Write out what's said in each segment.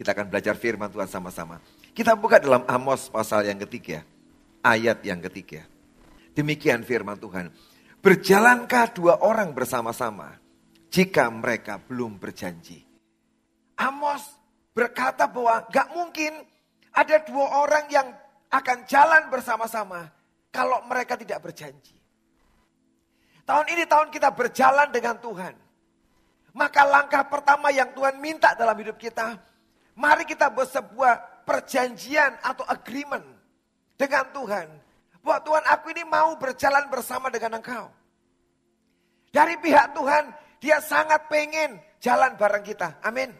Kita akan belajar firman Tuhan sama-sama. Kita buka dalam Amos pasal yang ketiga. Ayat yang ketiga. Demikian firman Tuhan. Berjalankah dua orang bersama-sama jika mereka belum berjanji? Amos berkata bahwa gak mungkin ada dua orang yang akan jalan bersama-sama kalau mereka tidak berjanji. Tahun ini tahun kita berjalan dengan Tuhan. Maka langkah pertama yang Tuhan minta dalam hidup kita, mari kita buat sebuah perjanjian atau agreement dengan Tuhan. Bahwa Tuhan aku ini mau berjalan bersama dengan engkau. Dari pihak Tuhan, dia sangat pengen jalan bareng kita. Amin.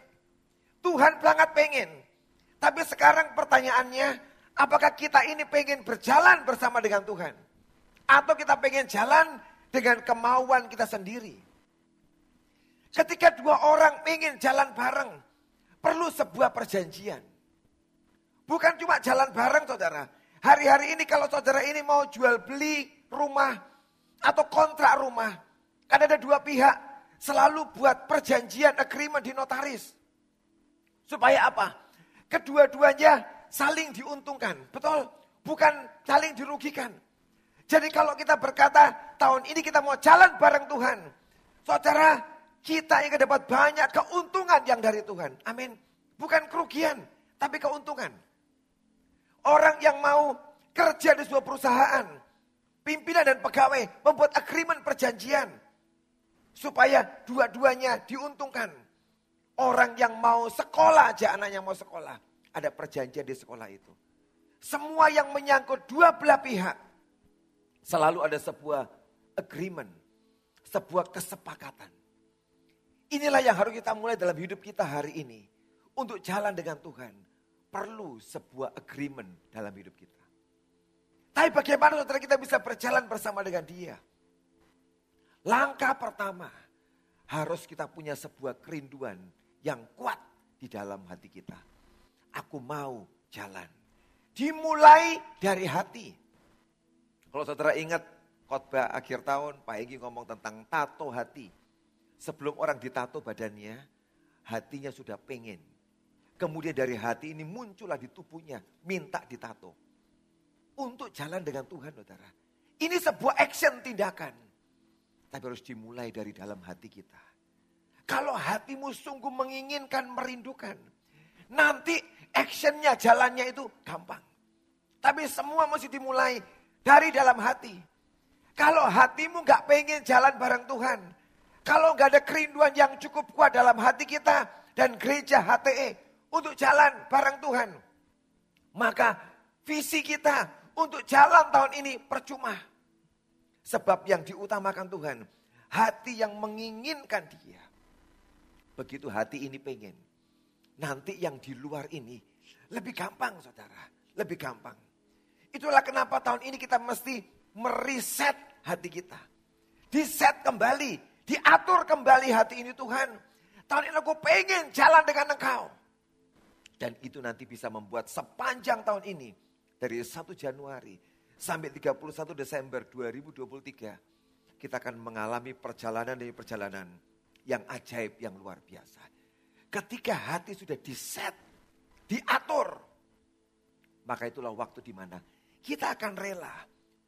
Tuhan sangat pengen. Tapi sekarang pertanyaannya, apakah kita ini pengen berjalan bersama dengan Tuhan? Atau kita pengen jalan dengan kemauan kita sendiri? Ketika dua orang ingin jalan bareng, perlu sebuah perjanjian. Bukan cuma jalan bareng saudara. Hari-hari ini kalau saudara ini mau jual beli rumah atau kontrak rumah. Kan ada dua pihak selalu buat perjanjian agreement di notaris. Supaya apa? Kedua-duanya saling diuntungkan. Betul? Bukan saling dirugikan. Jadi kalau kita berkata tahun ini kita mau jalan bareng Tuhan. Saudara, kita yang dapat banyak keuntungan yang dari Tuhan. Amin. Bukan kerugian, tapi keuntungan. Orang yang mau kerja di sebuah perusahaan, pimpinan dan pegawai membuat agreement perjanjian supaya dua-duanya diuntungkan. Orang yang mau sekolah aja anaknya mau sekolah, ada perjanjian di sekolah itu. Semua yang menyangkut dua belah pihak selalu ada sebuah agreement, sebuah kesepakatan. Inilah yang harus kita mulai dalam hidup kita hari ini untuk jalan dengan Tuhan perlu sebuah agreement dalam hidup kita. Tapi bagaimana saudara kita bisa berjalan bersama dengan dia? Langkah pertama, harus kita punya sebuah kerinduan yang kuat di dalam hati kita. Aku mau jalan. Dimulai dari hati. Kalau saudara ingat khotbah akhir tahun, Pak Egi ngomong tentang tato hati. Sebelum orang ditato badannya, hatinya sudah pengen Kemudian dari hati ini muncullah di tubuhnya, minta ditato. Untuk jalan dengan Tuhan, saudara. Ini sebuah action tindakan. Tapi harus dimulai dari dalam hati kita. Kalau hatimu sungguh menginginkan, merindukan. Nanti actionnya, jalannya itu gampang. Tapi semua mesti dimulai dari dalam hati. Kalau hatimu gak pengen jalan bareng Tuhan. Kalau gak ada kerinduan yang cukup kuat dalam hati kita. Dan gereja HTE untuk jalan bareng Tuhan. Maka visi kita untuk jalan tahun ini percuma. Sebab yang diutamakan Tuhan, hati yang menginginkan dia. Begitu hati ini pengen. Nanti yang di luar ini lebih gampang saudara. Lebih gampang. Itulah kenapa tahun ini kita mesti meriset hati kita. Diset kembali, diatur kembali hati ini Tuhan. Tahun ini aku pengen jalan dengan engkau. Dan itu nanti bisa membuat sepanjang tahun ini, dari 1 Januari sampai 31 Desember 2023, kita akan mengalami perjalanan demi perjalanan yang ajaib, yang luar biasa. Ketika hati sudah diset, diatur, maka itulah waktu di mana kita akan rela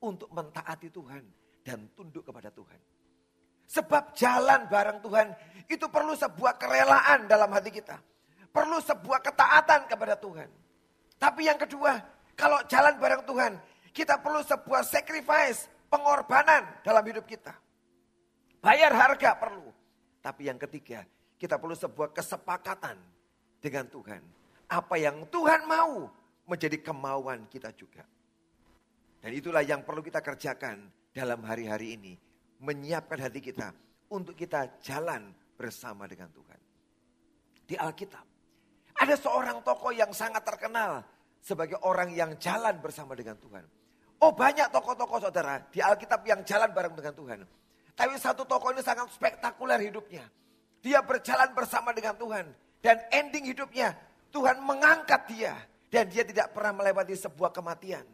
untuk mentaati Tuhan dan tunduk kepada Tuhan. Sebab jalan bareng Tuhan itu perlu sebuah kerelaan dalam hati kita perlu sebuah ketaatan kepada Tuhan. Tapi yang kedua, kalau jalan bareng Tuhan, kita perlu sebuah sacrifice, pengorbanan dalam hidup kita. Bayar harga perlu. Tapi yang ketiga, kita perlu sebuah kesepakatan dengan Tuhan. Apa yang Tuhan mau menjadi kemauan kita juga. Dan itulah yang perlu kita kerjakan dalam hari-hari ini. Menyiapkan hati kita untuk kita jalan bersama dengan Tuhan. Di Alkitab, ada seorang tokoh yang sangat terkenal sebagai orang yang jalan bersama dengan Tuhan. Oh banyak tokoh-tokoh saudara di Alkitab yang jalan bareng dengan Tuhan. Tapi satu tokoh ini sangat spektakuler hidupnya. Dia berjalan bersama dengan Tuhan. Dan ending hidupnya Tuhan mengangkat dia. Dan dia tidak pernah melewati sebuah kematian.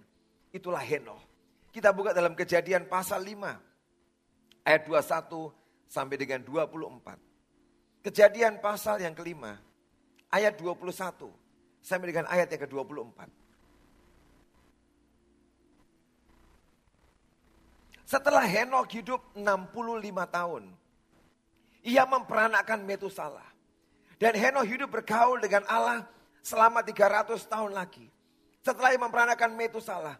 Itulah Henoh. Kita buka dalam kejadian pasal 5. Ayat 21 sampai dengan 24. Kejadian pasal yang kelima ayat 21 sampai dengan ayat yang ke-24. Setelah Henok hidup 65 tahun, ia memperanakan Metusala. Dan Henok hidup bergaul dengan Allah selama 300 tahun lagi. Setelah ia memperanakan Metusala.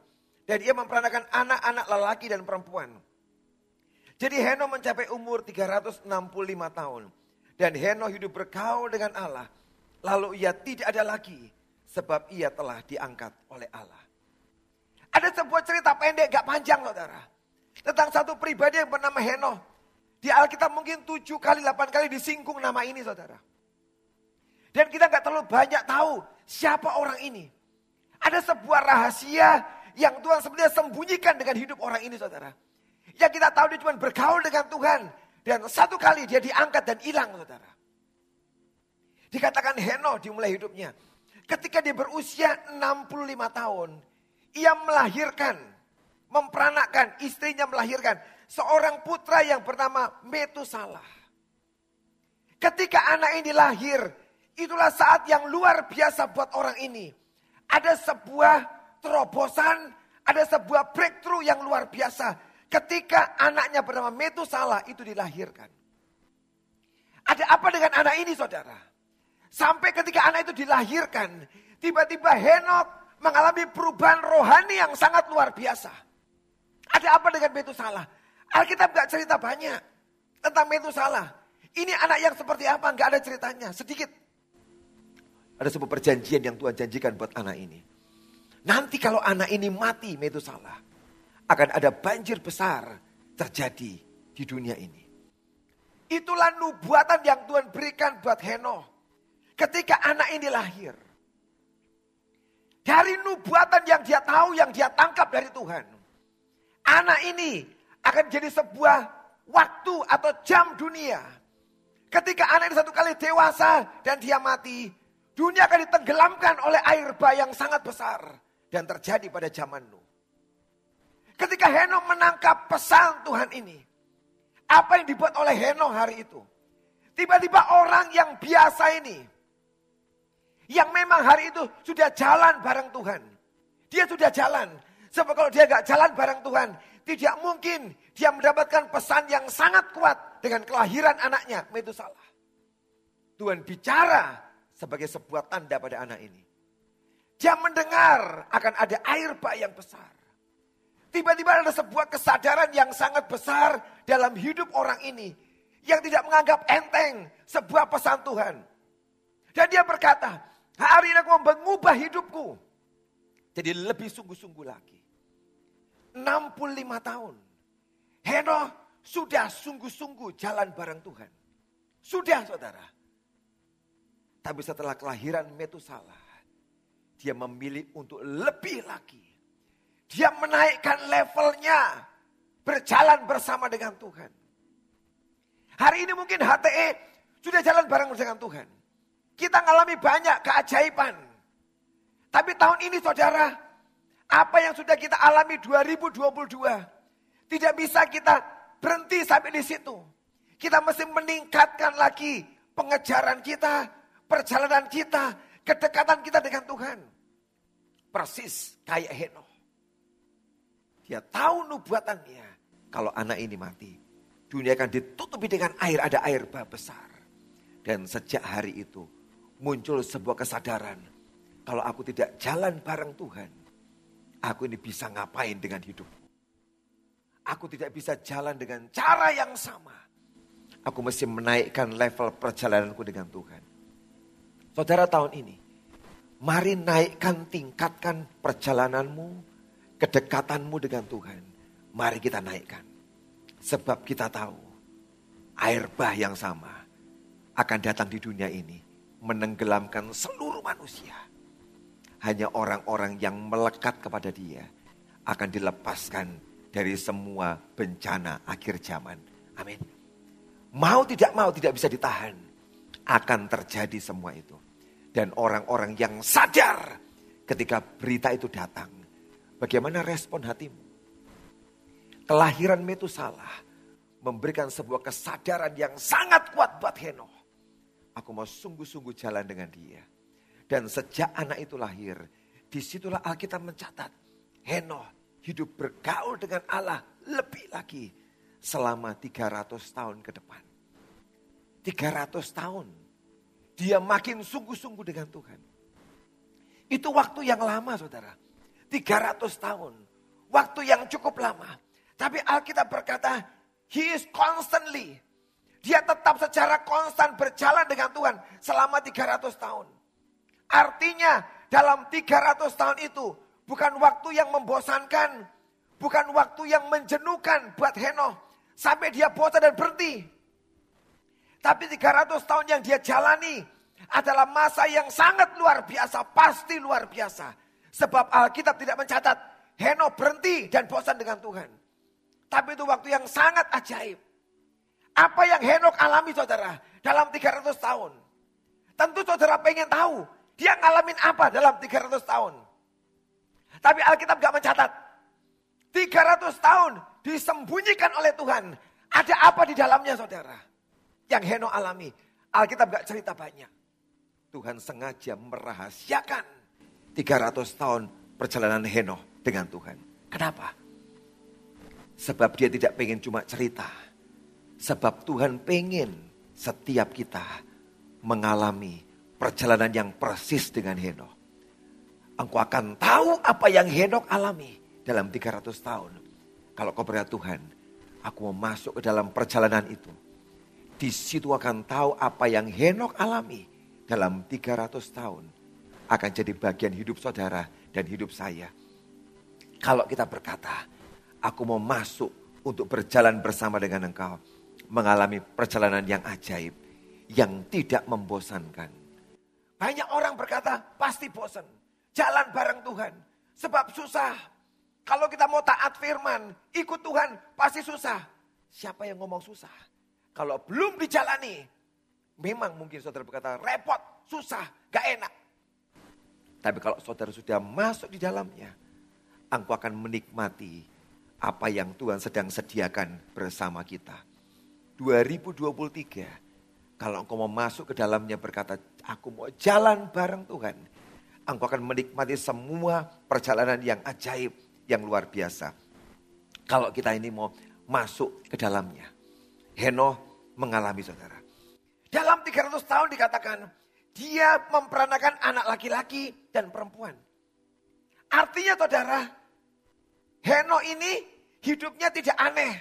Dan ia memperanakan anak-anak lelaki dan perempuan. Jadi Henok mencapai umur 365 tahun. Dan Henok hidup bergaul dengan Allah. Lalu ia tidak ada lagi. Sebab ia telah diangkat oleh Allah. Ada sebuah cerita pendek gak panjang saudara. Tentang satu pribadi yang bernama Henok. Di Alkitab mungkin tujuh kali, delapan kali disinggung nama ini saudara. Dan kita nggak terlalu banyak tahu siapa orang ini. Ada sebuah rahasia yang Tuhan sebenarnya sembunyikan dengan hidup orang ini saudara. Yang kita tahu dia cuma bergaul dengan Tuhan. Dan satu kali dia diangkat dan hilang saudara. Dikatakan Heno dimulai hidupnya. Ketika dia berusia 65 tahun. Ia melahirkan. Memperanakan istrinya melahirkan seorang putra yang bernama Metusalah. Ketika anak ini lahir, itulah saat yang luar biasa buat orang ini. Ada sebuah terobosan, ada sebuah breakthrough yang luar biasa. Ketika anaknya bernama Metusalah itu dilahirkan. Ada apa dengan anak ini saudara? Sampai ketika anak itu dilahirkan, tiba-tiba Henok mengalami perubahan rohani yang sangat luar biasa. Ada apa dengan Metusalah? Alkitab gak cerita banyak tentang Metusalah. Ini anak yang seperti apa? Gak ada ceritanya, sedikit. Ada sebuah perjanjian yang Tuhan janjikan buat anak ini. Nanti kalau anak ini mati Metusalah, akan ada banjir besar terjadi di dunia ini. Itulah nubuatan yang Tuhan berikan buat Heno. Ketika anak ini lahir. Dari nubuatan yang dia tahu, yang dia tangkap dari Tuhan. Anak ini akan jadi sebuah waktu atau jam dunia. Ketika anak ini satu kali dewasa dan dia mati, dunia akan ditenggelamkan oleh air bah yang sangat besar. Dan terjadi pada zaman Nuh. Ketika Henok menangkap pesan Tuhan ini. Apa yang dibuat oleh Henok hari itu? Tiba-tiba orang yang biasa ini. Yang memang hari itu sudah jalan bareng Tuhan. Dia sudah jalan. Sebab kalau dia gak jalan bareng Tuhan, tidak mungkin dia mendapatkan pesan yang sangat kuat dengan kelahiran anaknya, Metusalah. Tuhan bicara sebagai sebuah tanda pada anak ini. Dia mendengar akan ada air bah yang besar. Tiba-tiba ada sebuah kesadaran yang sangat besar dalam hidup orang ini. Yang tidak menganggap enteng sebuah pesan Tuhan. Dan dia berkata, hari ini aku mau mengubah hidupku. Jadi lebih sungguh-sungguh lagi. 65 tahun. Henoh sudah sungguh-sungguh jalan bareng Tuhan. Sudah saudara. Tapi setelah kelahiran Metusalah, dia memilih untuk lebih lagi. Dia menaikkan levelnya, berjalan bersama dengan Tuhan. Hari ini mungkin HTE sudah jalan bareng dengan Tuhan. Kita mengalami banyak keajaiban. Tapi tahun ini saudara, apa yang sudah kita alami 2022. Tidak bisa kita berhenti sampai di situ. Kita mesti meningkatkan lagi pengejaran kita, perjalanan kita, kedekatan kita dengan Tuhan. Persis kayak Henoh. Dia tahu nubuatannya. Kalau anak ini mati, dunia akan ditutupi dengan air, ada air bah besar. Dan sejak hari itu muncul sebuah kesadaran. Kalau aku tidak jalan bareng Tuhan, Aku ini bisa ngapain dengan hidup? Aku tidak bisa jalan dengan cara yang sama. Aku mesti menaikkan level perjalananku dengan Tuhan. Saudara tahun ini, mari naikkan, tingkatkan perjalananmu, kedekatanmu dengan Tuhan. Mari kita naikkan. Sebab kita tahu, air bah yang sama akan datang di dunia ini. Menenggelamkan seluruh manusia hanya orang-orang yang melekat kepada dia akan dilepaskan dari semua bencana akhir zaman. Amin. Mau tidak mau tidak bisa ditahan. Akan terjadi semua itu. Dan orang-orang yang sadar ketika berita itu datang. Bagaimana respon hatimu? Kelahiran Metusalah memberikan sebuah kesadaran yang sangat kuat buat Henoh. Aku mau sungguh-sungguh jalan dengan dia. Dan sejak anak itu lahir, di situlah Alkitab mencatat. Henoh hidup bergaul dengan Allah lebih lagi selama 300 tahun ke depan. 300 tahun. Dia makin sungguh-sungguh dengan Tuhan. Itu waktu yang lama saudara. 300 tahun. Waktu yang cukup lama. Tapi Alkitab berkata, He is constantly dia tetap secara konstan berjalan dengan Tuhan selama 300 tahun. Artinya dalam 300 tahun itu bukan waktu yang membosankan, bukan waktu yang menjenuhkan buat Henoh sampai dia bosan dan berhenti. Tapi 300 tahun yang dia jalani adalah masa yang sangat luar biasa, pasti luar biasa. Sebab Alkitab tidak mencatat Henoh berhenti dan bosan dengan Tuhan. Tapi itu waktu yang sangat ajaib. Apa yang Henok alami saudara dalam 300 tahun. Tentu saudara pengen tahu dia ngalamin apa dalam 300 tahun. Tapi Alkitab gak mencatat. 300 tahun disembunyikan oleh Tuhan. Ada apa di dalamnya saudara? Yang Henok alami. Alkitab gak cerita banyak. Tuhan sengaja merahasiakan 300 tahun perjalanan Henok dengan Tuhan. Kenapa? Sebab dia tidak pengen cuma cerita Sebab Tuhan pengen setiap kita mengalami perjalanan yang persis dengan Henok. Engkau akan tahu apa yang Henok alami dalam 300 tahun. Kalau kau berkata Tuhan, aku mau masuk ke dalam perjalanan itu. Di situ akan tahu apa yang Henok alami dalam 300 tahun. Akan jadi bagian hidup saudara dan hidup saya. Kalau kita berkata, aku mau masuk untuk berjalan bersama dengan engkau mengalami perjalanan yang ajaib, yang tidak membosankan. Banyak orang berkata, pasti bosan. Jalan bareng Tuhan. Sebab susah. Kalau kita mau taat firman, ikut Tuhan, pasti susah. Siapa yang ngomong susah? Kalau belum dijalani, memang mungkin saudara berkata, repot, susah, gak enak. Tapi kalau saudara sudah masuk di dalamnya, engkau akan menikmati apa yang Tuhan sedang sediakan bersama kita. 2023, kalau engkau mau masuk ke dalamnya berkata, aku mau jalan bareng Tuhan. Engkau akan menikmati semua perjalanan yang ajaib, yang luar biasa. Kalau kita ini mau masuk ke dalamnya. Henoh mengalami saudara. Dalam 300 tahun dikatakan, dia memperanakan anak laki-laki dan perempuan. Artinya saudara, Henoh ini hidupnya tidak aneh.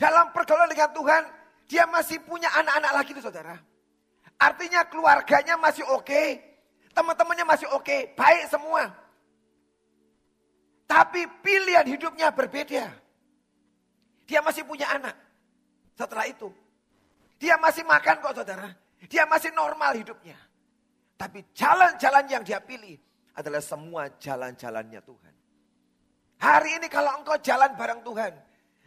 Dalam pergaulan dengan Tuhan, dia masih punya anak-anak lagi itu saudara. Artinya keluarganya masih oke, teman-temannya masih oke, baik semua. Tapi pilihan hidupnya berbeda. Dia masih punya anak. Setelah itu, dia masih makan kok saudara. Dia masih normal hidupnya. Tapi jalan-jalan yang dia pilih adalah semua jalan-jalannya Tuhan. Hari ini kalau engkau jalan bareng Tuhan,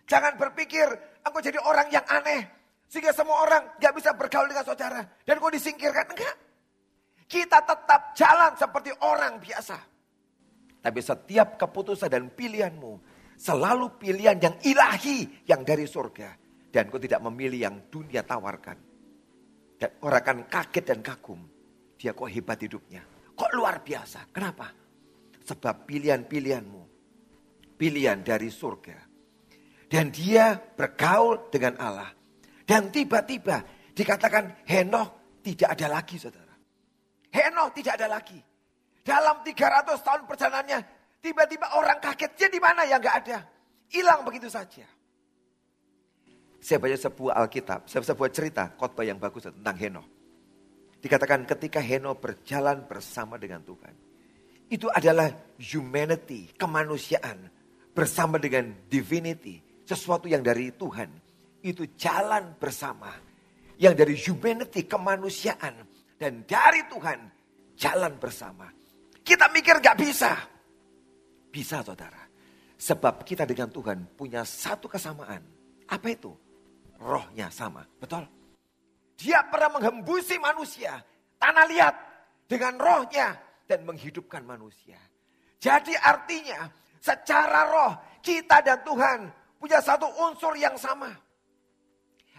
Jangan berpikir engkau jadi orang yang aneh. Sehingga semua orang gak bisa bergaul dengan saudara. Dan kau disingkirkan. Enggak. Kita tetap jalan seperti orang biasa. Tapi setiap keputusan dan pilihanmu selalu pilihan yang ilahi yang dari surga. Dan kau tidak memilih yang dunia tawarkan. Dan orang akan kaget dan kagum. Dia kok hebat hidupnya. Kok luar biasa. Kenapa? Sebab pilihan-pilihanmu. Pilihan dari surga dan dia bergaul dengan Allah. Dan tiba-tiba dikatakan Henok tidak ada lagi saudara. Henok tidak ada lagi. Dalam 300 tahun perjalanannya tiba-tiba orang kaget. Dia di mana ya nggak ada. Hilang begitu saja. Saya baca sebuah Alkitab, sebuah cerita khotbah yang bagus tentang Henok. Dikatakan ketika Henok berjalan bersama dengan Tuhan. Itu adalah humanity, kemanusiaan bersama dengan divinity sesuatu yang dari Tuhan. Itu jalan bersama. Yang dari humanity, kemanusiaan. Dan dari Tuhan, jalan bersama. Kita mikir gak bisa. Bisa saudara. Sebab kita dengan Tuhan punya satu kesamaan. Apa itu? Rohnya sama. Betul? Dia pernah menghembusi manusia. Tanah liat. Dengan rohnya. Dan menghidupkan manusia. Jadi artinya secara roh kita dan Tuhan punya satu unsur yang sama.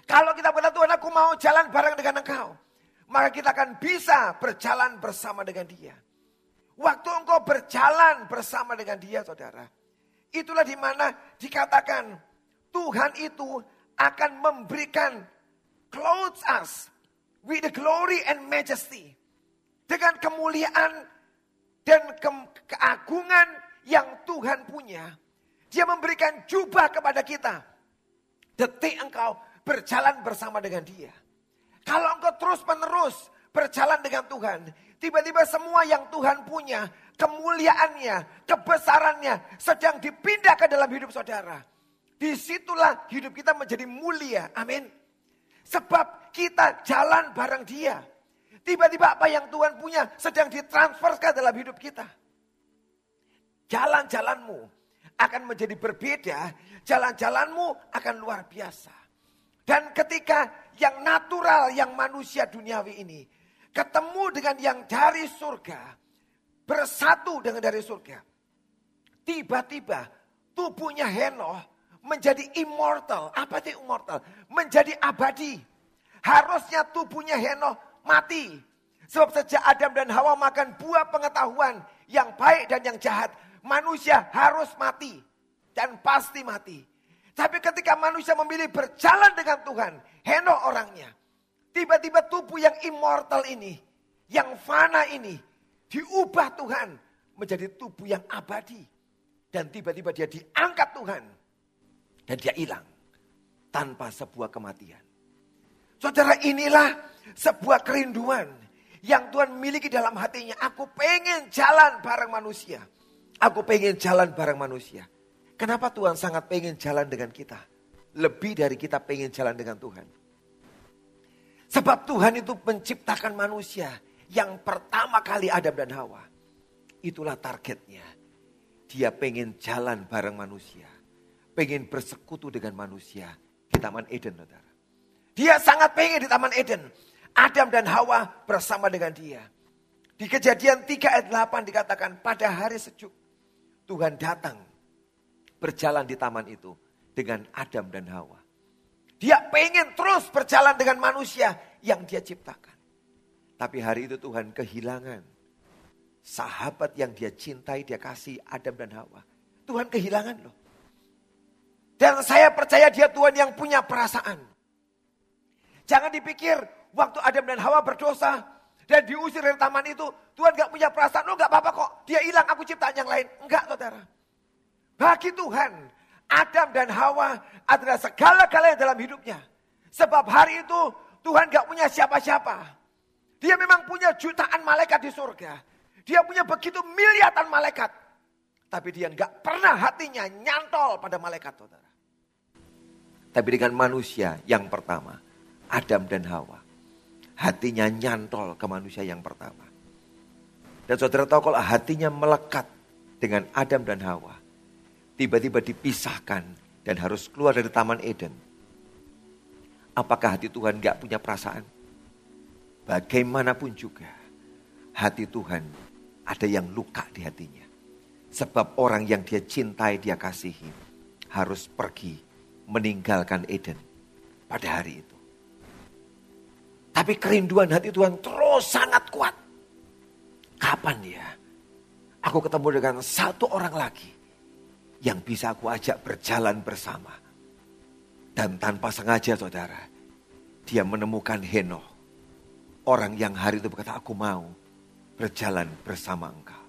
Kalau kita berkata Tuhan aku mau jalan bareng dengan engkau. maka kita akan bisa berjalan bersama dengan dia. Waktu engkau berjalan bersama dengan dia saudara. Itulah di mana dikatakan Tuhan itu akan memberikan clothes us with the glory and majesty. Dengan kemuliaan dan ke keagungan yang Tuhan punya. Dia memberikan jubah kepada kita. Detik engkau berjalan bersama dengan dia. Kalau engkau terus menerus berjalan dengan Tuhan. Tiba-tiba semua yang Tuhan punya, kemuliaannya, kebesarannya sedang dipindah ke dalam hidup saudara. Di situlah hidup kita menjadi mulia. Amin. Sebab kita jalan bareng dia. Tiba-tiba apa yang Tuhan punya sedang ditransfer ke dalam hidup kita. Jalan-jalanmu akan menjadi berbeda. Jalan-jalanmu akan luar biasa. Dan ketika yang natural, yang manusia duniawi ini ketemu dengan yang dari surga, bersatu dengan dari surga. Tiba-tiba tubuhnya Henoh menjadi immortal. Apa itu immortal? Menjadi abadi. Harusnya tubuhnya Henoh mati. Sebab sejak Adam dan Hawa makan buah pengetahuan yang baik dan yang jahat, manusia harus mati dan pasti mati. Tapi ketika manusia memilih berjalan dengan Tuhan, Henoh orangnya, Tiba-tiba tubuh yang immortal ini, yang fana ini, diubah Tuhan menjadi tubuh yang abadi. Dan tiba-tiba dia diangkat Tuhan. Dan dia hilang tanpa sebuah kematian. Saudara inilah sebuah kerinduan yang Tuhan miliki dalam hatinya. Aku pengen jalan bareng manusia. Aku pengen jalan bareng manusia. Kenapa Tuhan sangat pengen jalan dengan kita? Lebih dari kita pengen jalan dengan Tuhan. Sebab Tuhan itu menciptakan manusia yang pertama kali Adam dan Hawa. Itulah targetnya. Dia pengen jalan bareng manusia. Pengen bersekutu dengan manusia di Taman Eden. Saudara. Dia sangat pengen di Taman Eden. Adam dan Hawa bersama dengan dia. Di kejadian 3 ayat 8 dikatakan pada hari sejuk. Tuhan datang berjalan di taman itu dengan Adam dan Hawa. Dia pengen terus berjalan dengan manusia yang dia ciptakan. Tapi hari itu Tuhan kehilangan sahabat yang dia cintai, dia kasih Adam dan Hawa. Tuhan kehilangan loh. Dan saya percaya dia Tuhan yang punya perasaan. Jangan dipikir waktu Adam dan Hawa berdosa dan diusir dari taman itu, Tuhan gak punya perasaan, oh gak apa-apa kok, dia hilang, aku ciptaan yang lain. Enggak saudara. Bagi Tuhan, Adam dan Hawa adalah segala-galanya dalam hidupnya. Sebab hari itu Tuhan gak punya siapa-siapa. Dia memang punya jutaan malaikat di surga. Dia punya begitu miliatan malaikat. Tapi dia gak pernah hatinya nyantol pada malaikat saudara. Tapi dengan manusia yang pertama, Adam dan Hawa. Hatinya nyantol ke manusia yang pertama. Dan saudara tahu kalau hatinya melekat dengan Adam dan Hawa tiba-tiba dipisahkan dan harus keluar dari Taman Eden. Apakah hati Tuhan gak punya perasaan? Bagaimanapun juga, hati Tuhan ada yang luka di hatinya. Sebab orang yang dia cintai, dia kasihi, harus pergi meninggalkan Eden pada hari itu. Tapi kerinduan hati Tuhan terus sangat kuat. Kapan ya? Aku ketemu dengan satu orang lagi yang bisa aku ajak berjalan bersama. Dan tanpa sengaja saudara, dia menemukan Henoh. Orang yang hari itu berkata, aku mau berjalan bersama engkau.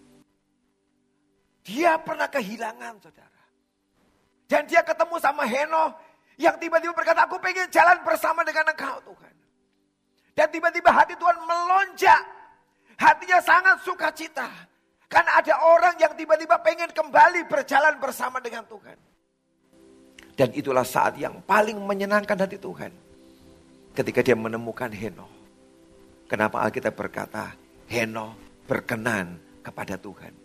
Dia pernah kehilangan saudara. Dan dia ketemu sama Henoh yang tiba-tiba berkata, aku pengen jalan bersama dengan engkau Tuhan. Dan tiba-tiba hati Tuhan melonjak. Hatinya sangat sukacita. Karena ada orang yang tiba-tiba pengen kembali berjalan bersama dengan Tuhan. Dan itulah saat yang paling menyenangkan hati Tuhan. Ketika dia menemukan Heno. Kenapa Alkitab berkata Heno berkenan kepada Tuhan.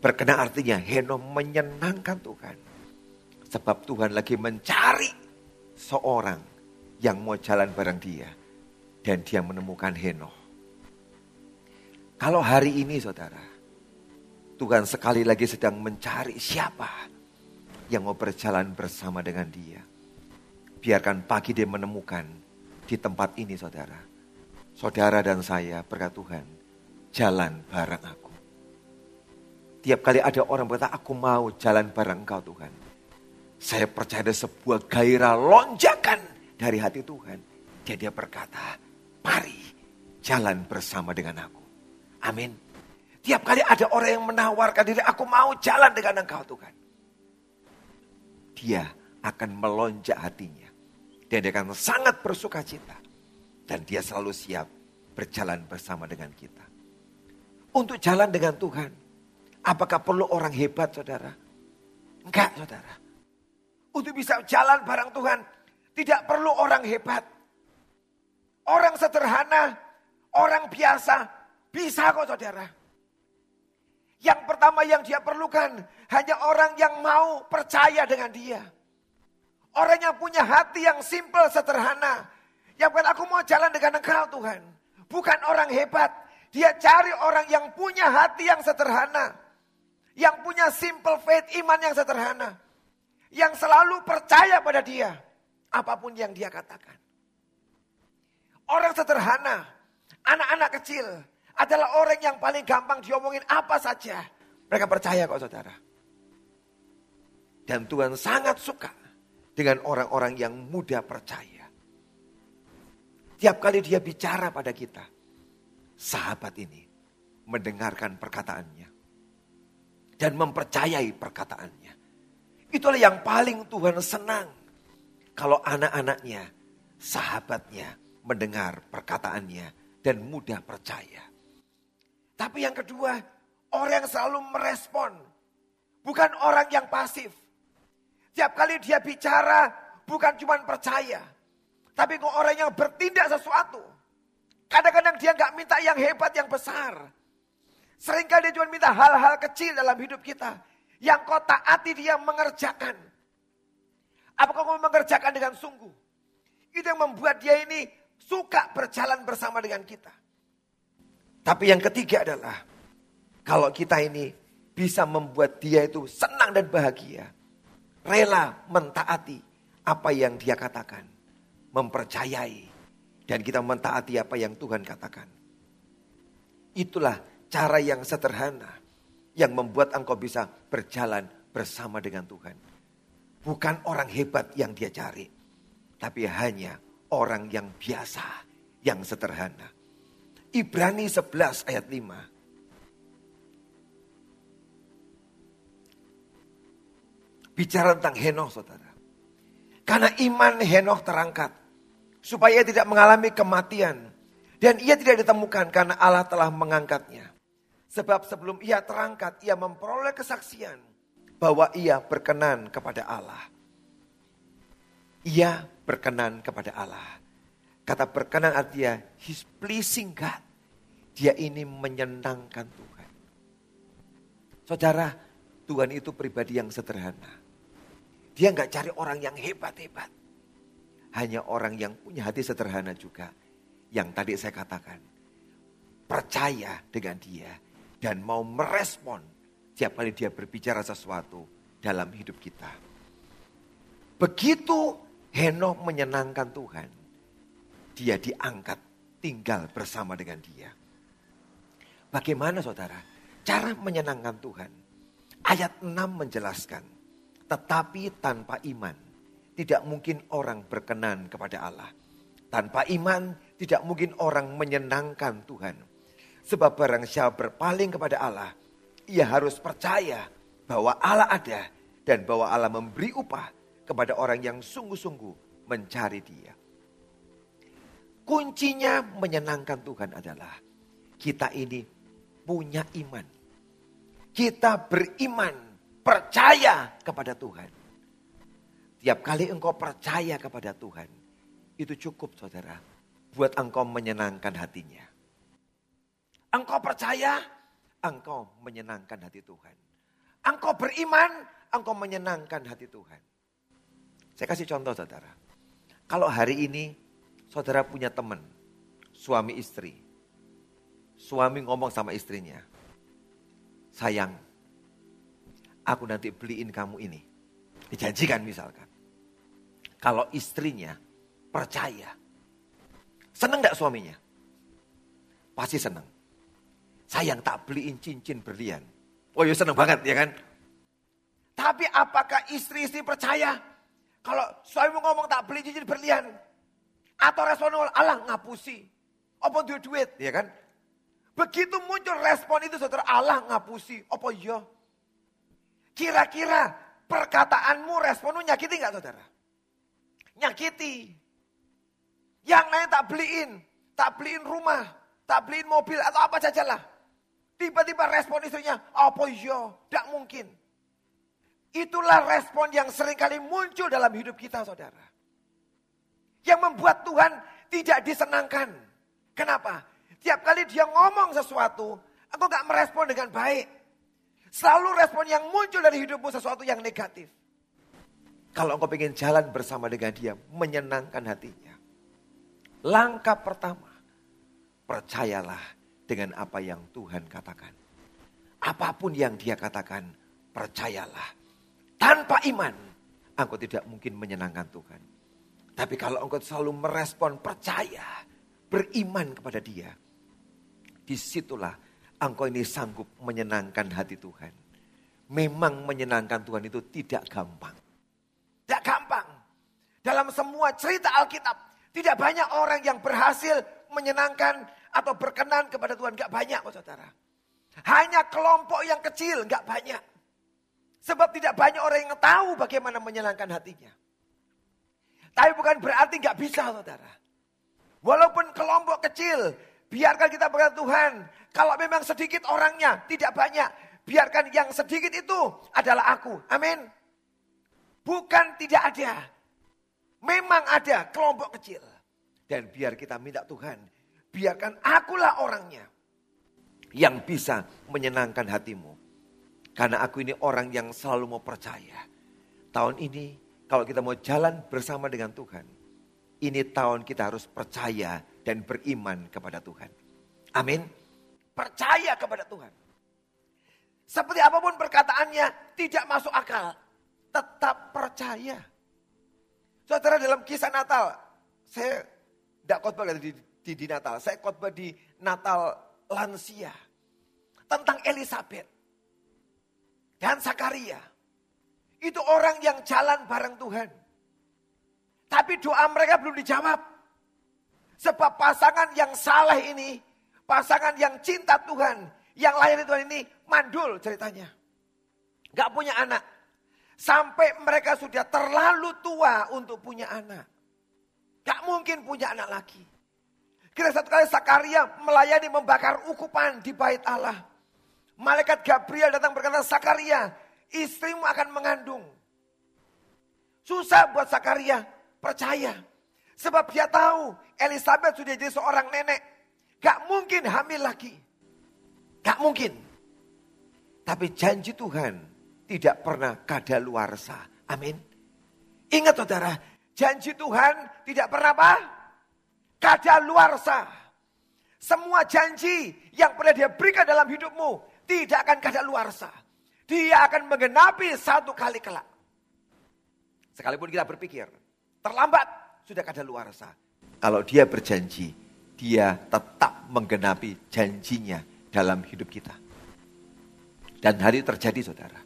Berkenan artinya Heno menyenangkan Tuhan. Sebab Tuhan lagi mencari seorang yang mau jalan bareng dia. Dan dia menemukan Heno. Kalau hari ini saudara, Tuhan sekali lagi sedang mencari siapa yang mau berjalan bersama dengan dia. Biarkan pagi dia menemukan di tempat ini saudara. saudara dan saya berkat Tuhan jalan bareng aku. Tiap kali ada orang berkata, aku mau jalan bareng engkau Tuhan. Saya percaya ada sebuah gairah lonjakan dari hati Tuhan. Dan dia berkata, mari jalan bersama dengan aku. Amin. Tiap kali ada orang yang menawarkan diri, aku mau jalan dengan engkau Tuhan. Dia akan melonjak hatinya. Dan dia akan sangat bersuka cita. Dan dia selalu siap berjalan bersama dengan kita. Untuk jalan dengan Tuhan. Apakah perlu orang hebat saudara? Enggak saudara. Untuk bisa jalan bareng Tuhan. Tidak perlu orang hebat. Orang sederhana, orang biasa. Bisa kok saudara. Yang pertama yang dia perlukan hanya orang yang mau percaya dengan dia. Orang yang punya hati yang simple, sederhana. Yang bukan aku mau jalan dengan engkau Tuhan. Bukan orang hebat. Dia cari orang yang punya hati yang sederhana. Yang punya simple faith, iman yang sederhana. Yang selalu percaya pada dia. Apa pun yang dia katakan. Orang sederhana, anak-anak kecil adalah orang yang paling gampang diomongin apa saja. Mereka percaya kok saudara. Dan Tuhan sangat suka dengan orang-orang yang mudah percaya. Tiap kali dia bicara pada kita, sahabat ini mendengarkan perkataannya dan mempercayai perkataannya. Itulah yang paling Tuhan senang. Kalau anak-anaknya, sahabatnya mendengar perkataannya dan mudah percaya. Tapi yang kedua, orang yang selalu merespon. Bukan orang yang pasif. Tiap kali dia bicara bukan cuma percaya. Tapi kok orang yang bertindak sesuatu. Kadang-kadang dia nggak minta yang hebat, yang besar. Seringkali dia cuma minta hal-hal kecil dalam hidup kita. Yang kau taati dia mengerjakan. Apakah kau mengerjakan dengan sungguh? Itu yang membuat dia ini suka berjalan bersama dengan kita. Tapi yang ketiga adalah kalau kita ini bisa membuat dia itu senang dan bahagia rela mentaati apa yang dia katakan. Mempercayai. Dan kita mentaati apa yang Tuhan katakan. Itulah cara yang sederhana. Yang membuat engkau bisa berjalan bersama dengan Tuhan. Bukan orang hebat yang dia cari. Tapi hanya orang yang biasa. Yang sederhana. Ibrani 11 ayat 5. Bicara tentang Henoh saudara. Karena iman Henoh terangkat. Supaya ia tidak mengalami kematian. Dan ia tidak ditemukan karena Allah telah mengangkatnya. Sebab sebelum ia terangkat, ia memperoleh kesaksian bahwa ia berkenan kepada Allah. Ia berkenan kepada Allah. Kata berkenan artinya, he's pleasing God. Dia ini menyenangkan Tuhan. Saudara, Tuhan itu pribadi yang sederhana. Dia nggak cari orang yang hebat-hebat. Hanya orang yang punya hati sederhana juga. Yang tadi saya katakan. Percaya dengan dia. Dan mau merespon tiap kali dia berbicara sesuatu dalam hidup kita. Begitu Henok menyenangkan Tuhan. Dia diangkat tinggal bersama dengan dia. Bagaimana saudara? Cara menyenangkan Tuhan. Ayat 6 menjelaskan. Tetapi tanpa iman, tidak mungkin orang berkenan kepada Allah. Tanpa iman, tidak mungkin orang menyenangkan Tuhan. Sebab barang siapa berpaling kepada Allah, ia harus percaya bahwa Allah ada dan bahwa Allah memberi upah kepada orang yang sungguh-sungguh mencari dia. Kuncinya menyenangkan Tuhan adalah kita ini punya iman. Kita beriman percaya kepada Tuhan. Tiap kali engkau percaya kepada Tuhan, itu cukup saudara. Buat engkau menyenangkan hatinya. Engkau percaya, engkau menyenangkan hati Tuhan. Engkau beriman, engkau menyenangkan hati Tuhan. Saya kasih contoh saudara. Kalau hari ini saudara punya teman, suami istri. Suami ngomong sama istrinya, sayang aku nanti beliin kamu ini. Dijanjikan misalkan. Kalau istrinya percaya. Senang gak suaminya? pasti senang. Sayang tak beliin cincin berlian. Oh ya senang banget ya kan. Tapi apakah istri-istri percaya kalau suami ngomong tak beli cincin berlian? Atau respon Allah ngapusi. Apa duit duit ya kan? Begitu muncul respon itu saudara Allah ngapusi. Apa iya? Kira-kira perkataanmu responmu nyakiti nggak saudara? Nyakiti. Yang lain tak beliin. Tak beliin rumah. Tak beliin mobil atau apa saja lah. Tiba-tiba respon istrinya, apa iya? Tidak mungkin. Itulah respon yang sering kali muncul dalam hidup kita saudara. Yang membuat Tuhan tidak disenangkan. Kenapa? Tiap kali dia ngomong sesuatu, engkau gak merespon dengan baik. Selalu respon yang muncul dari hidupmu sesuatu yang negatif. Kalau engkau ingin jalan bersama dengan dia, menyenangkan hatinya. Langkah pertama, percayalah dengan apa yang Tuhan katakan. Apa pun yang dia katakan, percayalah. Tanpa iman, engkau tidak mungkin menyenangkan Tuhan. Tapi kalau engkau selalu merespon percaya, beriman kepada dia. Di situlah engkau ini sanggup menyenangkan hati Tuhan. Memang menyenangkan Tuhan itu tidak gampang. Tidak gampang. Dalam semua cerita Alkitab, tidak banyak orang yang berhasil menyenangkan atau berkenan kepada Tuhan. Gak banyak, oh saudara. Hanya kelompok yang kecil, gak banyak. Sebab tidak banyak orang yang tahu bagaimana menyenangkan hatinya. Tapi bukan berarti gak bisa, saudara. Walaupun kelompok kecil, biarkan kita berkata Tuhan, kalau memang sedikit orangnya, tidak banyak. Biarkan yang sedikit itu adalah aku. Amin. Bukan tidak ada. Memang ada kelompok kecil. Dan biar kita minta Tuhan, biarkan akulah orangnya yang bisa menyenangkan hatimu. Karena aku ini orang yang selalu mau percaya. Tahun ini kalau kita mau jalan bersama dengan Tuhan, ini tahun kita harus percaya dan beriman kepada Tuhan. Amin. Percaya kepada Tuhan. Seperti apa pun perkataannya tidak masuk akal. Tetap percaya. Saudara dalam kisah Natal. Saya tidak khotbah di, di, di Natal. Saya khotbah di Natal lansia. Tentang Elizabeth. Dan Sakaria. Itu orang yang jalan bareng Tuhan. Tapi doa mereka belum dijawab. Sebab pasangan yang salah ini Pasangan yang cinta Tuhan, yang lahir Tuhan ini mandul ceritanya. Gak punya anak. Sampai mereka sudah terlalu tua untuk punya anak. Gak mungkin punya anak lagi. Kira satu kali Sakaria melayani membakar ukupan di bait Allah. Malaikat Gabriel datang berkata, Sakaria, istrimu akan mengandung. Susah buat Sakaria, percaya. Sebab dia tahu Elizabeth sudah jadi seorang nenek. Gak mungkin hamil lagi. Gak mungkin. Tapi janji Tuhan tidak pernah kadaluarsa. Amin. Ingat saudara, janji Tuhan tidak pernah apa? Kadaluarsa. Semua janji yang pernah dia berikan dalam hidupmu tidak akan kadaluarsa. Dia akan menggenapi satu kali kelak. Sekalipun kita berpikir, terlambat sudah kadaluarsa. Kalau dia berjanji, dia tetap menggenapi janjinya dalam hidup kita. Dan hari terjadi saudara.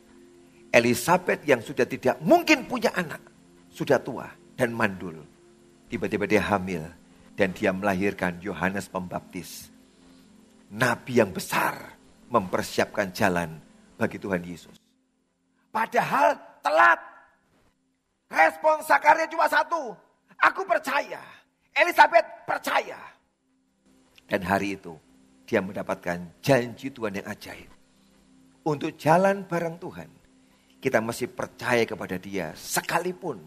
Elizabeth yang sudah tidak mungkin punya anak. Sudah tua dan mandul. Tiba-tiba dia hamil. Dan dia melahirkan Yohanes Pembaptis. Nabi yang besar mempersiapkan jalan bagi Tuhan Yesus. Padahal telat. Respon Sakaria cuma satu. Aku percaya. Elizabeth percaya. Dan hari itu dia mendapatkan janji Tuhan yang ajaib. Untuk jalan bareng Tuhan, kita masih percaya kepada dia sekalipun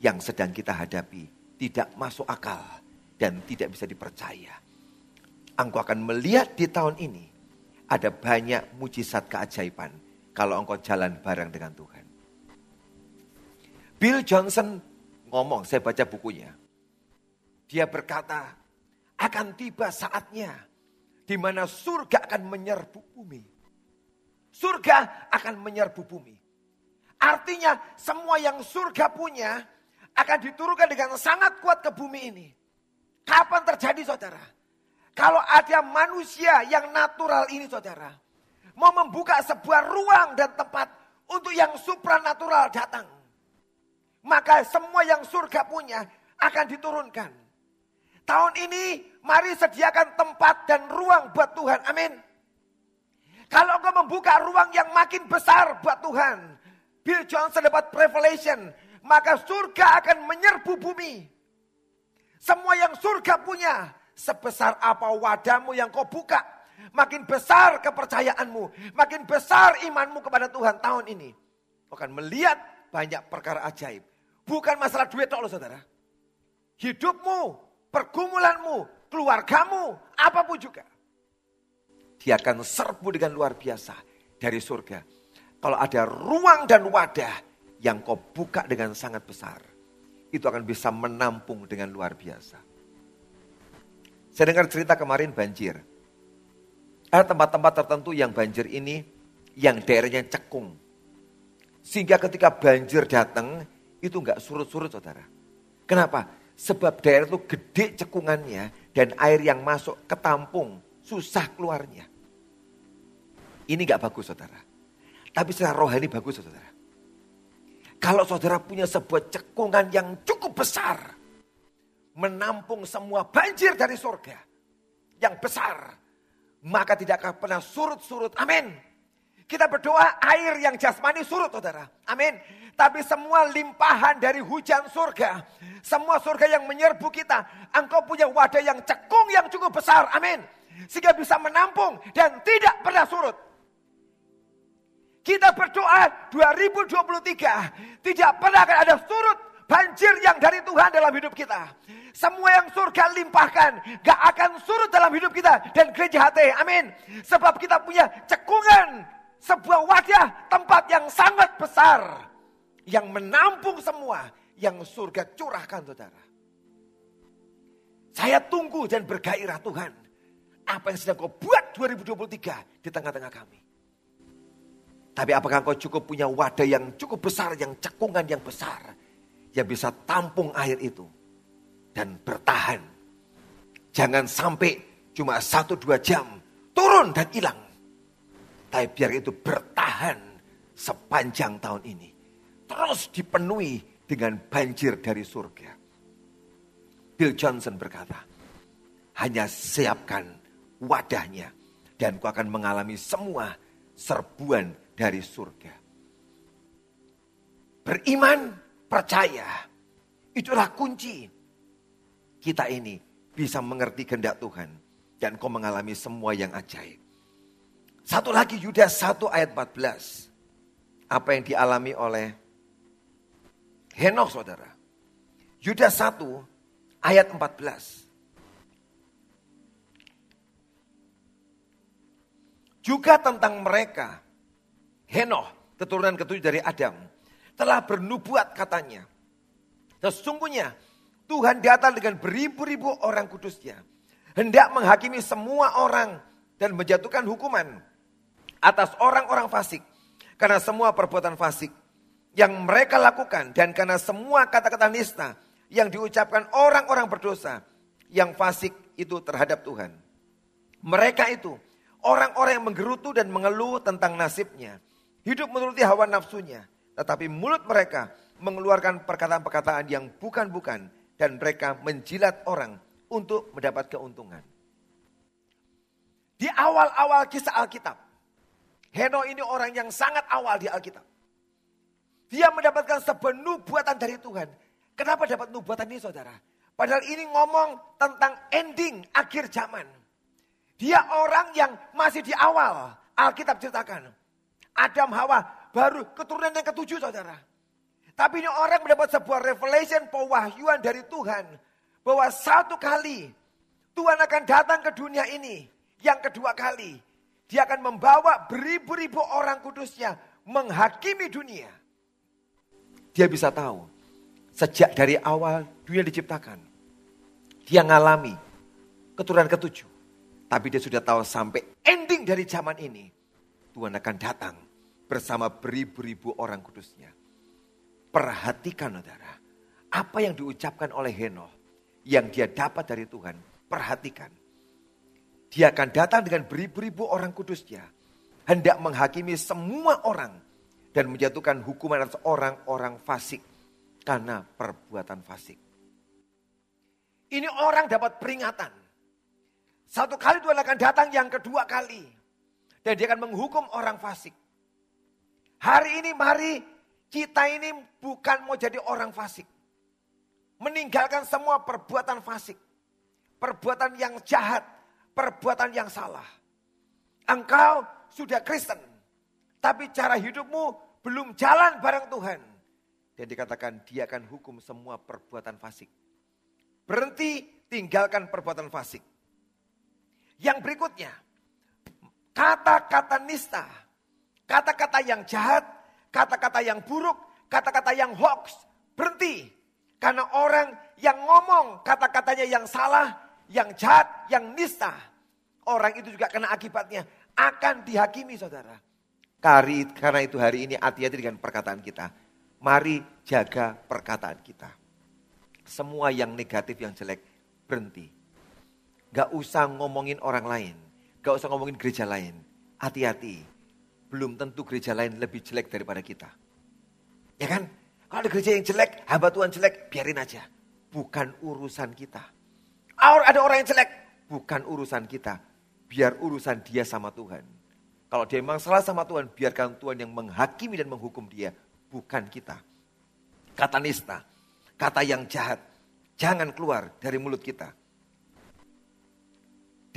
yang sedang kita hadapi tidak masuk akal dan tidak bisa dipercaya. Engkau akan melihat di tahun ini ada banyak mujizat keajaiban kalau engkau jalan bareng dengan Tuhan. Bill Johnson ngomong, saya baca bukunya. Dia berkata, akan tiba saatnya di mana surga akan menyerbu bumi. Surga akan menyerbu bumi. Artinya semua yang surga punya akan diturunkan dengan sangat kuat ke bumi ini. Kapan terjadi saudara? Kalau ada manusia yang natural ini saudara. Mau membuka sebuah ruang dan tempat untuk yang supranatural datang. Maka semua yang surga punya akan diturunkan. Tahun ini mari sediakan tempat dan ruang buat Tuhan. Amin. Kalau engkau membuka ruang yang makin besar buat Tuhan. Bill Johnson dapat revelation. Maka surga akan menyerbu bumi. Semua yang surga punya Sebesar apa wadahmu yang kau buka, makin besar kepercayaanmu, makin besar imanmu kepada Tuhan tahun ini. Kau akan melihat banyak perkara ajaib. Bukan masalah duit loh saudara. Hidupmu, pergumulanmu, keluargamu, apa pun juga. Dia akan serbu dengan luar biasa dari surga. Kalau ada ruang dan wadah yang kau buka dengan sangat besar. Itu akan bisa menampung dengan luar biasa. Saya dengar cerita kemarin banjir. Ada tempat-tempat tertentu yang banjir ini yang daerahnya cekung. Sehingga ketika banjir datang itu nggak surut-surut saudara. Kenapa? Sebab daerah itu gede cekungannya dan air yang masuk ketampung susah keluarnya. Ini nggak bagus saudara. Tapi secara rohani bagus saudara. Kalau saudara punya sebuah cekungan yang cukup besar menampung semua banjir dari surga yang besar, maka tidak akan pernah surut-surut. Amin. Kita berdoa air yang jasmani surut, saudara. Amin. Tapi semua limpahan dari hujan surga. Semua surga yang menyerbu kita. Engkau punya wadah yang cekung yang cukup besar. Amin. Sehingga bisa menampung dan tidak pernah surut. Kita berdoa 2023 tidak pernah akan ada surut banjir yang dari Tuhan dalam hidup kita. Semua yang surga limpahkan. Gak akan surut dalam hidup kita. Dan gereja hati. Amin. Sebab kita punya cekungan. Sebuah wadah tempat yang sangat besar. Yang menampung semua. Yang surga curahkan saudara. Saya tunggu dan bergairah Tuhan. Apa yang sedang kau buat 2023 di tengah-tengah kami. Tapi apakah kau cukup punya wadah yang cukup besar, yang cekungan yang besar. Yang bisa tampung air itu dan bertahan. Jangan sampai cuma satu dua jam turun dan hilang. Tapi biar itu bertahan sepanjang tahun ini. Terus dipenuhi dengan banjir dari surga. Bill Johnson berkata, hanya siapkan wadahnya dan kau akan mengalami semua serbuan dari surga. Beriman, percaya, itulah kunci kita ini bisa mengerti kehendak Tuhan. Dan kau mengalami semua yang ajaib. Satu lagi Yudas 1 ayat 14. Apa yang dialami oleh Henok saudara. Yudas 1 ayat 14. Juga tentang mereka. Henok, keturunan ketujuh dari Adam. Telah bernubuat katanya. Sesungguhnya Tuhan datang dengan beribu-ribu orang kudusnya. Hendak menghakimi semua orang dan menjatuhkan hukuman atas orang-orang fasik. Karena semua perbuatan fasik yang mereka lakukan dan karena semua kata-kata nista yang diucapkan orang-orang berdosa yang fasik itu terhadap Tuhan. Mereka itu orang-orang yang menggerutu dan mengeluh tentang nasibnya. Hidup menuruti hawa nafsunya. Tetapi mulut mereka mengeluarkan perkataan-perkataan yang bukan-bukan dan mereka menjilat orang untuk mendapat keuntungan. Di awal-awal kisah Alkitab, Heno ini orang yang sangat awal di Alkitab. Dia mendapatkan sebuah nubuatan dari Tuhan. Kenapa dapat nubuatan ini saudara? Padahal ini ngomong tentang ending akhir zaman. Dia orang yang masih di awal Alkitab ceritakan. Adam Hawa baru keturunan yang ketujuh saudara. Tapi ini orang mendapat sebuah revelation, pewahyuan dari Tuhan. Bahwa satu kali Tuhan akan datang ke dunia ini. Yang kedua kali. Dia akan membawa beribu-ribu orang kudusnya menghakimi dunia. Dia bisa tahu. Sejak dari awal dunia diciptakan. Dia ngalami keturunan ketujuh. Tapi dia sudah tahu sampai ending dari zaman ini. Tuhan akan datang bersama beribu-ribu orang kudusnya. Perhatikan saudara. Apa yang diucapkan oleh Henoh. Yang dia dapat dari Tuhan. Perhatikan. Dia akan datang dengan beribu-ribu orang kudusnya. Hendak menghakimi semua orang. Dan menjatuhkan hukuman atas orang-orang fasik. Karena perbuatan fasik. Ini orang dapat peringatan. Satu kali Tuhan akan datang yang kedua kali. Dan dia akan menghukum orang fasik. Hari ini mari kita ini bukan mau jadi orang fasik. Meninggalkan semua perbuatan fasik. Perbuatan yang jahat. Perbuatan yang salah. Engkau sudah Kristen. Tapi cara hidupmu belum jalan bareng Tuhan. Dan dikatakan dia akan hukum semua perbuatan fasik. Berhenti tinggalkan perbuatan fasik. Yang berikutnya, kata-kata nista, kata-kata yang jahat, kata-kata yang buruk, kata-kata yang hoax, berhenti. Karena orang yang ngomong kata-katanya yang salah, yang jahat, yang nista, orang itu juga kena akibatnya, akan dihakimi saudara. Karena itu hari ini hati-hati dengan perkataan kita. Mari jaga perkataan kita. Semua yang negatif, yang jelek, berhenti. Gak usah ngomongin orang lain. Gak usah ngomongin gereja lain. Hati-hati. Belum tentu gereja lain lebih jelek daripada kita. Ya kan? Kalau ada gereja yang jelek, hamba Tuhan jelek, biarin aja. Bukan urusan kita. Ada orang yang jelek, bukan urusan kita. Biar urusan dia sama Tuhan. Kalau dia memang salah sama Tuhan, biarkan Tuhan yang menghakimi dan menghukum dia. Bukan kita. Kata nista, kata yang jahat, jangan keluar dari mulut kita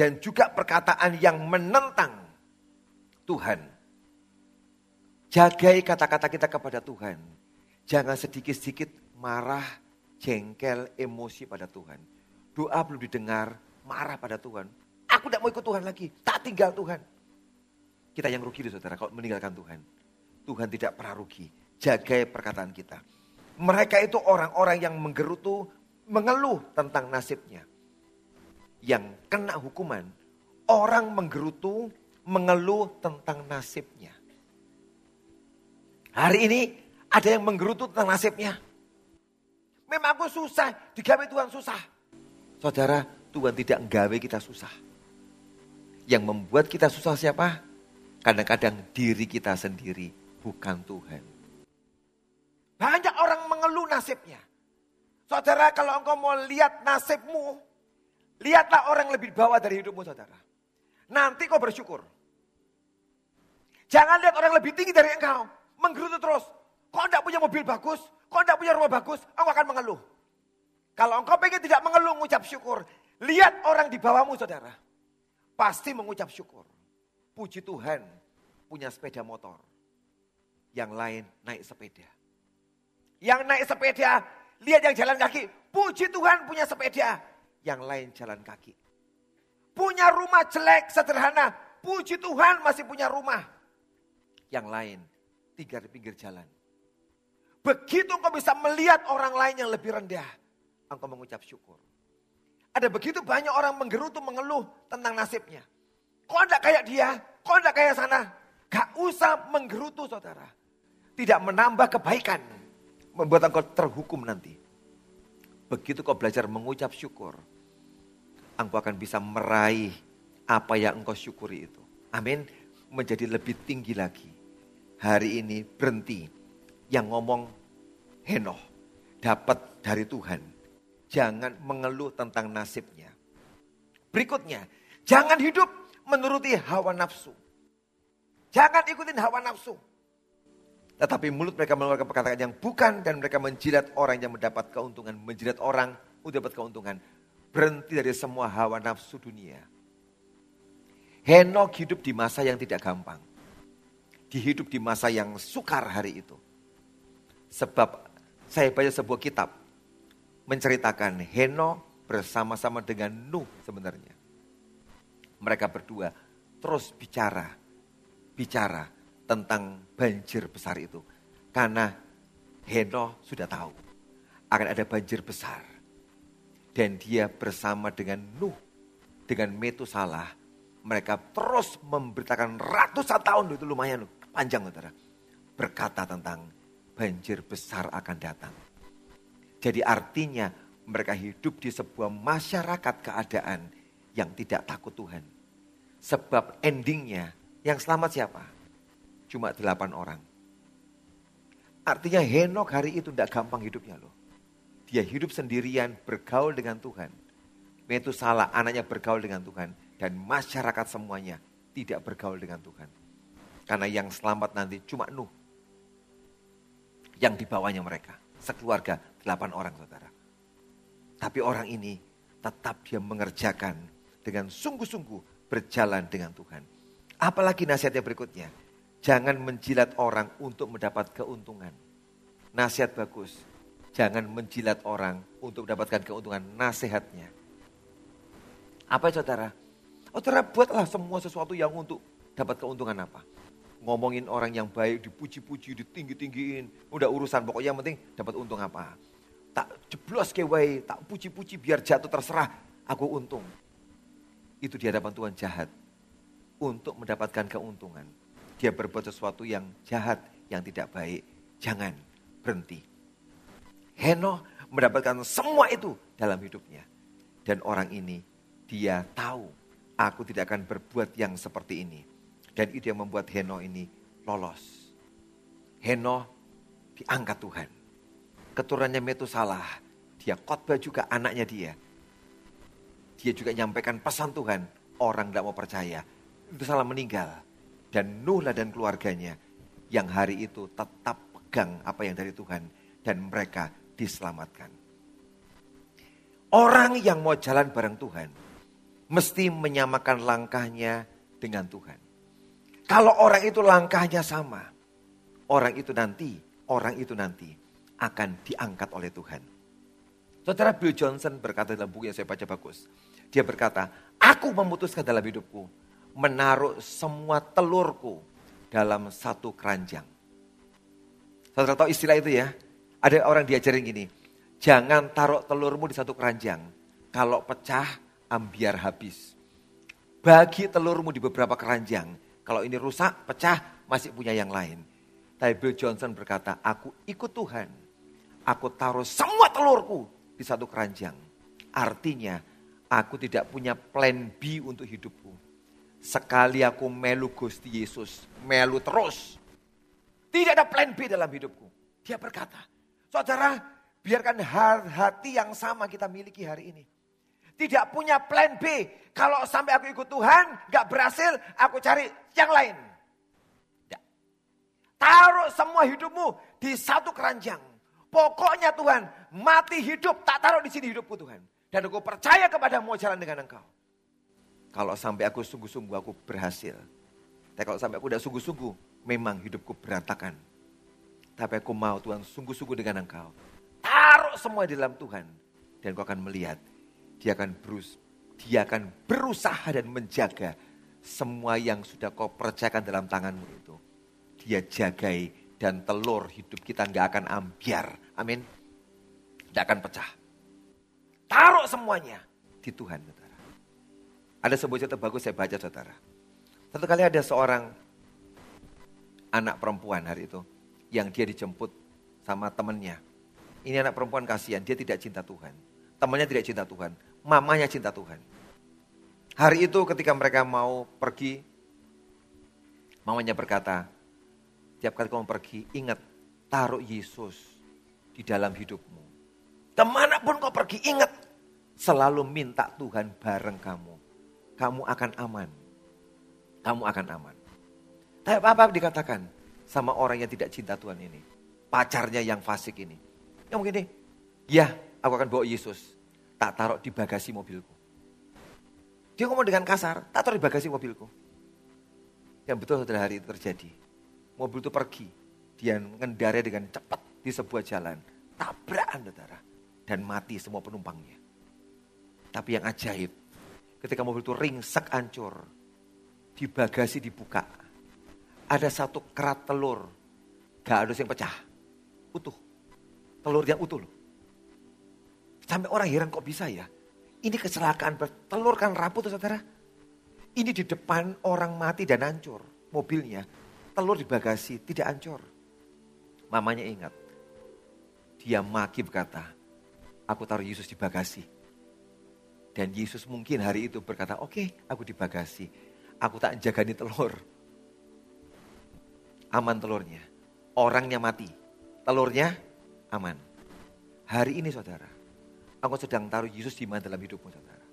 dan juga perkataan yang menentang Tuhan. Jagai kata-kata kita kepada Tuhan. Jangan sedikit-sedikit marah, jengkel, emosi pada Tuhan. Doa belum didengar, marah pada Tuhan. Aku tidak mau ikut Tuhan lagi, tak tinggal Tuhan. Kita yang rugi saudara kalau meninggalkan Tuhan. Tuhan tidak pernah rugi. Jagai perkataan kita. Mereka itu orang-orang yang menggerutu, mengeluh tentang nasibnya yang kena hukuman, orang menggerutu, mengeluh tentang nasibnya. Hari ini ada yang menggerutu tentang nasibnya. Memang aku susah, digawe Tuhan susah. Saudara, Tuhan tidak nggawe kita susah. Yang membuat kita susah siapa? Kadang-kadang diri kita sendiri, bukan Tuhan. Banyak orang mengeluh nasibnya. Saudara, kalau engkau mau lihat nasibmu, Lihatlah orang yang lebih bawah dari hidupmu saudara. Nanti kau bersyukur. Jangan lihat orang yang lebih tinggi dari engkau. Menggerutu terus. Kau tidak punya mobil bagus, kau tidak punya rumah bagus, engkau akan mengeluh. Kalau engkau pengen tidak mengeluh, mengucap syukur. Lihat orang di bawahmu saudara. Pasti mengucap syukur. Puji Tuhan punya sepeda motor. Yang lain naik sepeda. Yang naik sepeda, lihat yang jalan kaki. Puji Tuhan punya sepeda yang lain jalan kaki. Punya rumah jelek, sederhana. Puji Tuhan masih punya rumah. Yang lain tiga di pinggir jalan. Begitu engkau bisa melihat orang lain yang lebih rendah. Engkau mengucap syukur. Ada begitu banyak orang menggerutu, mengeluh tentang nasibnya. Kok enggak kayak dia? Kok enggak kayak sana? Gak usah menggerutu saudara. Tidak menambah kebaikan. Membuat engkau terhukum nanti. Begitu kau belajar mengucap syukur, engkau akan bisa meraih apa yang engkau syukuri itu. Amin. Menjadi lebih tinggi lagi. Hari ini berhenti. Yang ngomong Henoh dapat dari Tuhan. Jangan mengeluh tentang nasibnya. Berikutnya, jangan hidup menuruti hawa nafsu. Jangan ikutin hawa nafsu. Tetapi mulut mereka mengeluarkan perkataan yang bukan dan mereka menjilat orang yang mendapat keuntungan. Menjilat orang untuk dapat keuntungan. Berhenti dari semua hawa nafsu dunia. Henok hidup di masa yang tidak gampang. Dihidup di masa yang sukar hari itu. Sebab saya baca sebuah kitab menceritakan Henok bersama-sama dengan Nuh sebenarnya. Mereka berdua terus bicara, bicara tentang banjir besar itu. Karena Henoh sudah tahu akan ada banjir besar. Dan dia bersama dengan Nuh, dengan Metusalah, mereka terus memberitakan ratusan tahun itu lumayan panjang saudara. Berkata tentang banjir besar akan datang. Jadi artinya mereka hidup di sebuah masyarakat keadaan yang tidak takut Tuhan. Sebab endingnya yang selamat siapa? Cuma delapan orang. Artinya Henok hari itu tidak gampang hidupnya loh. Dia hidup sendirian bergaul dengan Tuhan. Itu salah anaknya bergaul dengan Tuhan. Dan masyarakat semuanya tidak bergaul dengan Tuhan. Karena yang selamat nanti cuma Nuh. Yang dibawanya mereka. Sekeluarga delapan orang saudara. Tapi orang ini tetap dia mengerjakan dengan sungguh-sungguh berjalan dengan Tuhan. Apalagi nasihatnya berikutnya. Jangan menjilat orang untuk mendapat keuntungan. Nasihat bagus. Jangan menjilat orang untuk mendapatkan keuntungan. Nasihatnya. Apa ya saudara? Oh saudara buatlah semua sesuatu yang untuk dapat keuntungan apa. Ngomongin orang yang baik, dipuji-puji, ditinggi-tinggiin. Udah urusan pokoknya yang penting dapat untung apa tak jeblos kewai, tak puji-puji biar jatuh terserah, aku untung. Itu di hadapan Tuhan jahat. Untuk mendapatkan keuntungan. Dia berbuat sesuatu yang jahat, yang tidak baik. Jangan berhenti. Heno mendapatkan semua itu dalam hidupnya. Dan orang ini, dia tahu aku tidak akan berbuat yang seperti ini. Dan itu yang membuat Heno ini lolos. Heno diangkat Tuhan keturunannya Metusalah. Dia khotbah juga anaknya dia. Dia juga nyampaikan pesan Tuhan. Orang tidak mau percaya. Itu salah meninggal. Dan Nuhlah dan keluarganya yang hari itu tetap pegang apa yang dari Tuhan. Dan mereka diselamatkan. Orang yang mau jalan bareng Tuhan. Mesti menyamakan langkahnya dengan Tuhan. Kalau orang itu langkahnya sama. Orang itu nanti, orang itu nanti akan diangkat oleh Tuhan. Saudara Bill Johnson berkata dalam buku yang saya baca bagus. Dia berkata, aku memutuskan dalam hidupku menaruh semua telurku dalam satu keranjang. Saudara tahu istilah itu ya? Ada orang diajarin gini, jangan taruh telurmu di satu keranjang. Kalau pecah, ambiar habis. Bagi telurmu di beberapa keranjang. Kalau ini rusak, pecah, masih punya yang lain. Tapi Bill Johnson berkata, aku ikut Tuhan Aku taruh semua telurku di satu keranjang. Artinya aku tidak punya plan B untuk hidupku. Sekali aku melu Gusti Yesus, melu terus. Tidak ada plan B dalam hidupku. Dia berkata, saudara biarkan hati yang sama kita miliki hari ini. Tidak punya plan B. Kalau sampai aku ikut Tuhan, gak berhasil, aku cari yang lain. Tidak. Taruh semua hidupmu di satu keranjang. Pokoknya Tuhan, mati hidup tak taruh di sini hidupku Tuhan. Dan aku percaya kepada mau jalan dengan engkau. Kalau sampai aku sungguh-sungguh aku berhasil. Tapi kalau sampai aku udah sungguh-sungguh, memang hidupku berantakan. Tapi aku mau Tuhan sungguh-sungguh dengan engkau. Taruh semua di dalam Tuhan. Dan kau akan melihat, dia akan berus, dia akan berusaha dan menjaga semua yang sudah kau percayakan dalam tanganmu itu. Dia jagai dan telur hidup kita nggak akan ambiar. Amin. Tidak akan pecah. Taruh semuanya di Tuhan, saudara. Ada sebuah cerita bagus saya baca, saudara. Satu kali ada seorang anak perempuan hari itu yang dia dijemput sama temannya. Ini anak perempuan kasihan, dia tidak cinta Tuhan. Temannya tidak cinta Tuhan, mamanya cinta Tuhan. Hari itu ketika mereka mau pergi, mamanya berkata, Tiap kali kamu pergi, ingat, taruh Yesus di dalam hidupmu. Ke mana pun kau pergi, ingat, selalu minta Tuhan bareng kamu. Kamu akan aman. Kamu akan aman. Tapi apa dikatakan sama orang yang tidak cinta Tuhan ini? Pacarnya yang fasik ini. Yang begini, ya aku akan bawa Yesus. Tak taruh di bagasi mobilku. Dia ngomong dengan kasar, tak taruh di bagasi mobilku. Yang betul setelah hari itu terjadi mobil itu pergi. Dia mengendarai dengan cepat di sebuah jalan. Tabrakan saudara. Dan mati semua penumpangnya. Tapi yang ajaib, ketika mobil itu ringsek hancur, di bagasi dibuka, ada satu kerat telur, gak ada yang pecah, utuh. Telur yang utuh loh. Sampai orang heran kok bisa ya? Ini kecelakaan telur kan rapuh tuh saudara. Ini di depan orang mati dan hancur mobilnya telur di bagasi tidak hancur. Mamanya ingat. Dia maki berkata, aku taruh Yesus di bagasi. Dan Yesus mungkin hari itu berkata, oke okay, aku di bagasi. Aku tak jagani telur. Aman telurnya. Orangnya mati. Telurnya aman. Hari ini saudara, aku sedang taruh Yesus di mana dalam hidupmu saudara.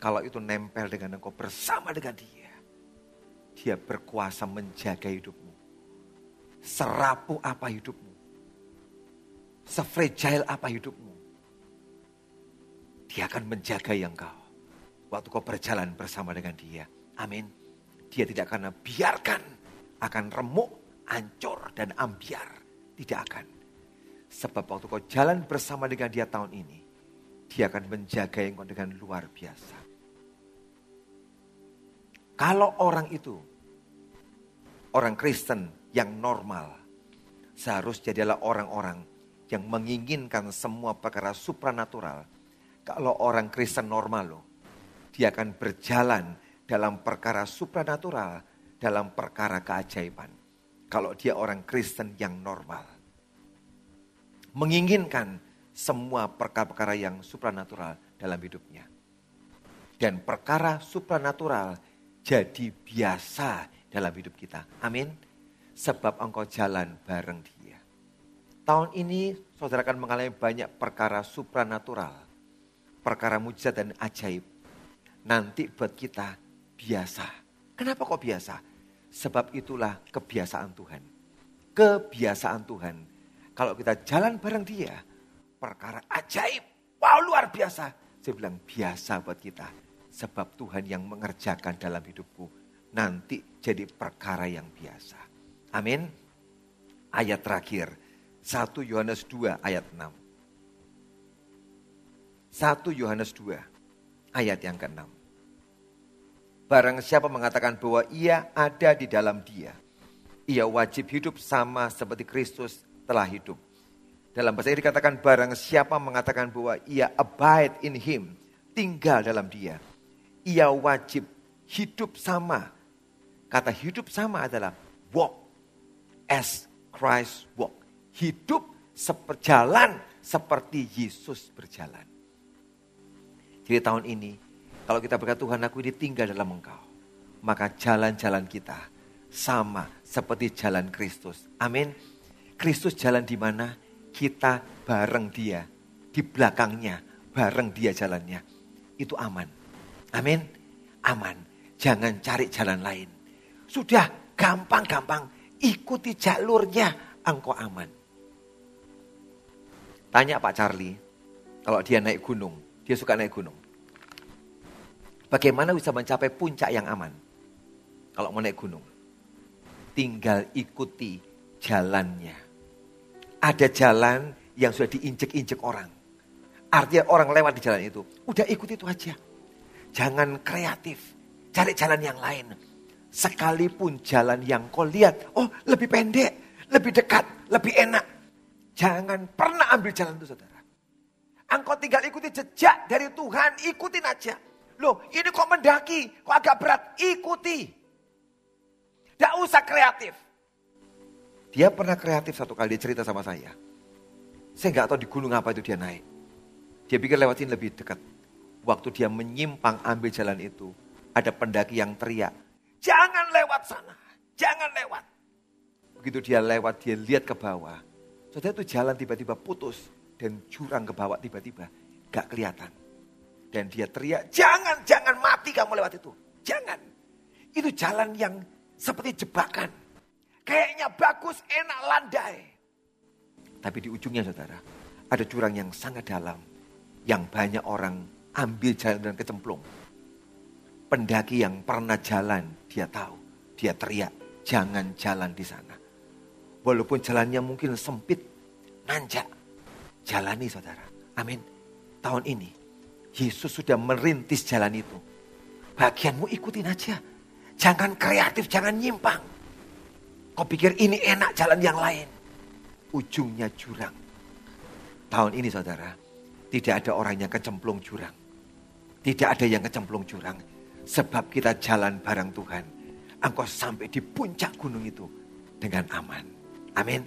Kalau itu nempel dengan engkau bersama dengan dia. Dia berkuasa menjaga hidupmu. Serapu apa hidupmu. Sefragile apa hidupmu. Dia akan menjaga yang kau. Waktu kau berjalan bersama dengan dia. Amin. Dia tidak akan biarkan akan remuk, hancur, dan ambiar. Tidak akan. Sebab waktu kau jalan bersama dengan dia tahun ini, dia akan menjaga engkau dengan luar biasa. Kalau orang itu, orang Kristen yang normal, seharusnya adalah orang-orang yang menginginkan semua perkara supranatural. Kalau orang Kristen normal loh, dia akan berjalan dalam perkara supranatural, dalam perkara keajaiban. Kalau dia orang Kristen yang normal. Menginginkan semua perkara-perkara yang supranatural dalam hidupnya. Dan perkara supranatural jadi biasa dalam hidup kita. Amin. Sebab engkau jalan bareng dia. Tahun ini saudara akan mengalami banyak perkara supranatural. Perkara mujizat dan ajaib. Nanti buat kita biasa. Kenapa kok biasa? Sebab itulah kebiasaan Tuhan. Kebiasaan Tuhan. Kalau kita jalan bareng dia, perkara ajaib. Wow luar biasa. Saya bilang biasa buat kita. Sebab Tuhan yang mengerjakan dalam hidupku. Nanti jadi perkara yang biasa. Amin. Ayat terakhir. 1 Yohanes 2 ayat 6. 1 Yohanes 2 ayat yang ke-6. Barang siapa mengatakan bahwa ia ada di dalam dia, ia wajib hidup sama seperti Kristus telah hidup. Dalam bahasa ini dikatakan barang siapa mengatakan bahwa ia abide in him, tinggal dalam dia. Ia wajib hidup sama. Kata hidup sama adalah walk as Christ walk. Hidup seperjalan seperti Yesus berjalan. Jadi tahun ini kalau kita berkata Tuhan aku ini tinggal dalam engkau. Maka jalan-jalan kita sama seperti jalan Kristus. Amin. Kristus jalan di mana kita bareng dia. Di belakangnya bareng dia jalannya. Itu aman. Amin. Aman. Jangan cari jalan lain. Sudah gampang-gampang. Ikuti jalurnya. Engkau aman. Tanya Pak Charlie. Kalau dia naik gunung. Dia suka naik gunung. Bagaimana bisa mencapai puncak yang aman? Kalau mau naik gunung. Tinggal ikuti jalannya. Ada jalan yang sudah diinjek-injek orang. Artinya orang lewat di jalan itu. Udah ikuti itu aja. Jangan kreatif. Cari jalan yang lain. Sekalipun jalan yang kau lihat. Oh lebih pendek. Lebih dekat. Lebih enak. Jangan pernah ambil jalan itu saudara. Engkau tinggal ikuti jejak dari Tuhan. Ikutin aja. Loh ini kok mendaki, kok agak berat, ikuti. Tidak usah kreatif. Dia pernah kreatif satu kali, dia cerita sama saya. Saya nggak tahu di gunung apa itu dia naik. Dia pikir lewatin lebih dekat. Waktu dia menyimpang ambil jalan itu, ada pendaki yang teriak, jangan lewat sana, jangan lewat. Begitu dia lewat, dia lihat ke bawah. Saudara itu jalan tiba-tiba putus dan jurang ke bawah tiba-tiba. Gak kelihatan. Dan dia teriak, jangan, jangan mati kamu lewat itu. Jangan. Itu jalan yang seperti jebakan. Kayaknya bagus, enak, landai. Tapi di ujungnya saudara, ada jurang yang sangat dalam. Yang banyak orang ambil jalan dan kecemplung. Pendaki yang pernah jalan, dia tahu. Dia teriak, jangan jalan di sana. Walaupun jalannya mungkin sempit, nanjak. Jalani saudara. Amin. Tahun ini Yesus sudah merintis jalan itu. Bagianmu ikutin aja. Jangan kreatif, jangan nyimpang. Kau pikir ini enak jalan yang lain. Ujungnya jurang. Tahun ini saudara, tidak ada orang yang kecemplung jurang. Tidak ada yang kecemplung jurang. Sebab kita jalan bareng Tuhan. Engkau sampai di puncak gunung itu dengan aman. Amin.